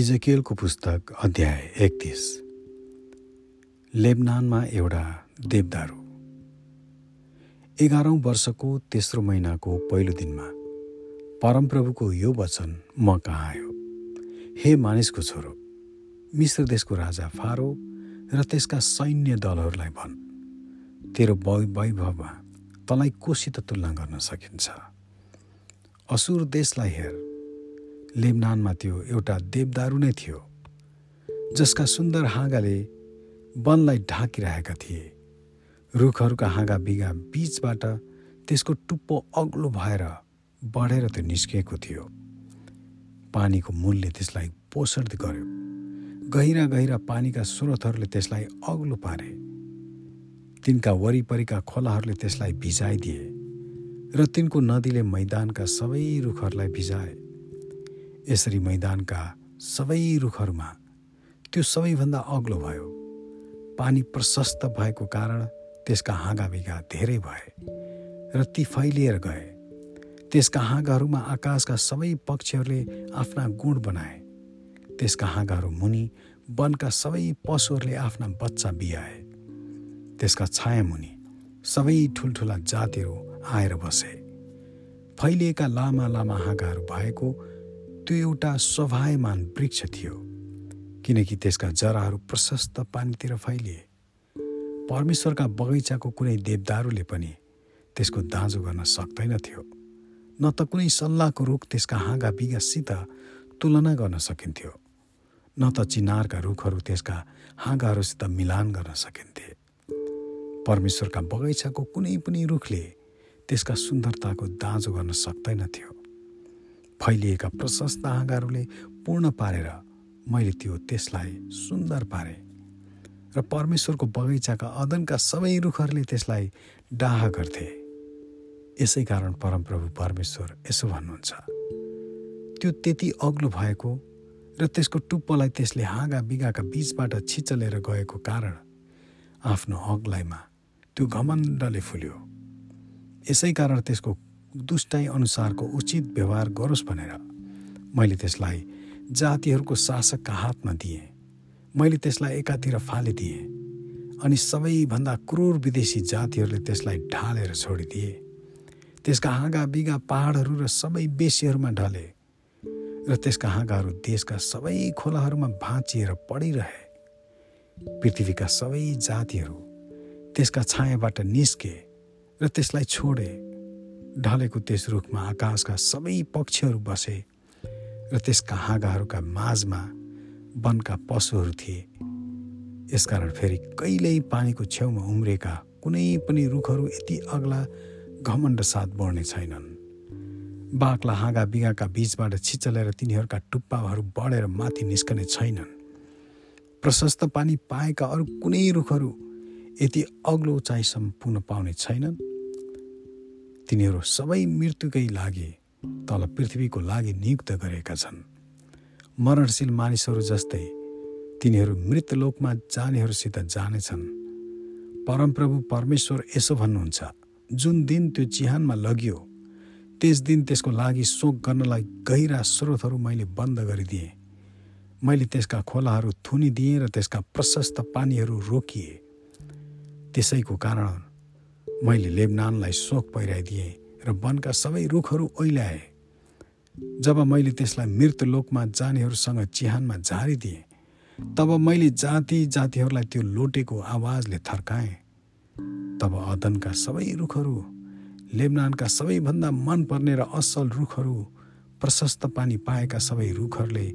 इजकेलको पुस्तक अध्याय एकतिस। लेबनानमा एउटा देवदारू। एघारौँ वर्षको तेस्रो महिनाको पहिलो दिनमा परमप्रभुको यो वचन म कहाँ आयो? हे मानिसको छोरो मिश्र देशको राजा फारो र त्यसका सैन्य दलहरूलाई भन्। तेरो वैभवमा तँलाई कोसित तुलना गर्न सकिन्छ। असुर देशलाई हेर। लेबनानमा त्यो एउटा देवदारू नै थियो जसका सुन्दर हाँगाले वनलाई ढाकिरहेका थिए। रुखहरूका हाँगा बिगा बिचबाट त्यसको टुप्पो अग्लो भएर बढेर त्यो निस्किएको थियो। पानीको मूलले त्यसलाई पोषण गर्यो। गहिरा गहिरा पानीका स्रोतहरूले त्यसलाई अग्लो पारे। तिनका वरिपरिका खोलाहरूले त्यसलाई भिजाइदिए र तिनको नदीले मैदानका सबै रुखहरूलाई भिजाए। यसरी मैदानका सबै रुखहरूमा त्यो सबैभन्दा अग्लो भयो। पानी प्रशस्त भएको कारण त्यसका हाँगाबिगा धेरै भए र ती फैलिएर गए। त्यसका हाँगाहरूमा आकाशका सबै पक्षीहरूले आफ्ना गुण बनाए। त्यसका हाँगाहरू मुनि वनका सबै पशुहरूले आफ्ना बच्चा बिहाए त्यसका छाया मुनि सबै ठुल्ठुला जातिहरू आएर बसे। फैलिएका लामा लामा हाँगाहरू भएको त्यो एउटा स्वाभायमान वृक्ष थियो किनकि त्यसका जराहरू प्रशस्त पानीतिर फैलिए। परमेश्वरका बगैँचाको कुनै देवदारूले पनि त्यसको दाँजो गर्न सक्दैनथ्यो न त कुनै सल्लाहको रुख त्यसका हाँगा बिगासित तुलना गर्न सकिन्थ्यो न त चिनारका रुखहरू त्यसका हाँगाहरूसित मिलान गर्न सकिन्थे। परमेश्वरका बगैँचाको कुनै पनि रुखले त्यसका सुन्दरताको दाँजो गर्न सक्दैनथ्यो फैलिएका प्रशस्त हाँगाहरूले पूर्ण पारेर मैले त्यो त्यसलाई सुन्दर पारे र परमेश्वरको बगैँचाका अदनका सबै रुखहरूले त्यसलाई डाह गर्थे। यसै कारण परमप्रभु परमेश्वर यसो भन्नुहुन्छ त्यो त्यति अग्लो भएको र त्यसको टुप्पोलाई त्यसले हाँगा बिगाका बिचबाट छिचलेर गएको कारण आफ्नो अग्लाइमा त्यो घमण्डले फुल्यो। यसै कारण त्यसको दुष्टाइ अनुसारको उचित व्यवहार गरोस् भनेर मैले त्यसलाई जातिहरूको शासकका हातमा दिएँ। मैले त्यसलाई एकातिर फालिदिएँ अनि सबैभन्दा क्रूर विदेशी जातिहरूले त्यसलाई ढालेर छोडिदिए। त्यसका हाँगा बिगा पहाडहरू र सबै बेसीहरूमा ढले र त्यसका हाँगाहरू देशका सबै खोलाहरूमा भाँचिएर पढिरहे पृथ्वीका सबै जातिहरू त्यसका छायाबाट निस्के र त्यसलाई छोडे। ढलेको त्यस रुखमा आकाशका सबै पक्षीहरू बसे र त्यसका हाँगाहरूका माझमा वनका पशुहरू थिए। यसकारण फेरि कहिल्यै पानीको छेउमा उम्रेका कुनै पनि रुखहरू यति अग्ला घमण्ड साथ बढ्ने छैनन्। बाघला हाँगा बिगाका बिचबाट छिचलेर तिनीहरूका टुप्पाहरू बढेर माथि निस्कने छैनन्। प्रशस्त पानी पाएका अरू कुनै रुखहरू यति अग्लो उचाइसम्म पुग्न पाउने छैनन्। तिनीहरू सबै मृत्युकै लागि तल पृथ्वीको लागि नियुक्त गरेका छन्। मरणशील मानिसहरू जस्तै तिनीहरू मृतलोकमा जानेहरूसित जानेछन्। परमप्रभु परमेश्वर यसो भन्नुहुन्छ जुन दिन त्यो चिहानमा लगियो त्यस दिन त्यसको लागि शोक गर्नलाई गहिरा स्रोतहरू मैले बन्द गरिदिएँ। मैले त्यसका खोलाहरू थुनिदिएँ र त्यसका प्रशस्त पानीहरू रोकिए। त्यसैको कारण मैले लेबनानलाई शोक पहिराइदिएँ र वनका सबै रुखहरू ओइल्याए जब मैले त्यसलाई मृत लोकमा जानेहरूसँग चिहानमा झारिदिएँ तब मैले जाति जातिहरूलाई त्यो लोटेको आवाजले थर्काएँ। तब अदनका सबै रुखहरू लेबनानका सबैभन्दा मनपर्ने र असल रुखहरू प्रशस्त पानी पाएका सबै रुखहरूले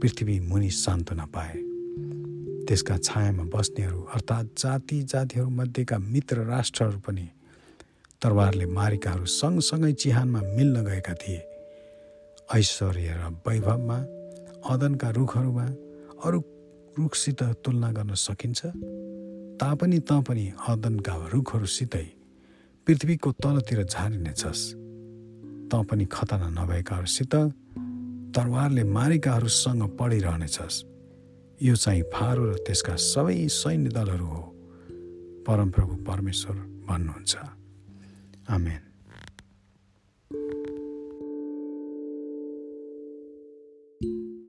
पृथ्वी मुनि सान्त्वना पाए। त्यसका छायामा बस्नेहरू अर्थात् जाति जातिहरूमध्येका मित्र राष्ट्रहरू पनि तरवारले मारेकाहरू सँगसँगै चिहानमा मिल्न गएका थिए। ऐश्वर्य र वैभवमा अदनका रुखहरूमा अरू रुखसित तुलना गर्न सकिन्छ? तापनि त पनि अदनका रुखहरूसितै पृथ्वीको तलतिर झारिनेछस्। त पनि खतना नभएकाहरूसित तरवारले मारेकाहरूसँग पढिरहनेछस्। यो चाहिँ फारो र त्यसका सबै सैन्य दलहरू हो। परमप्रभु परमेश्वर भन्नुहुन्छ। आमेन।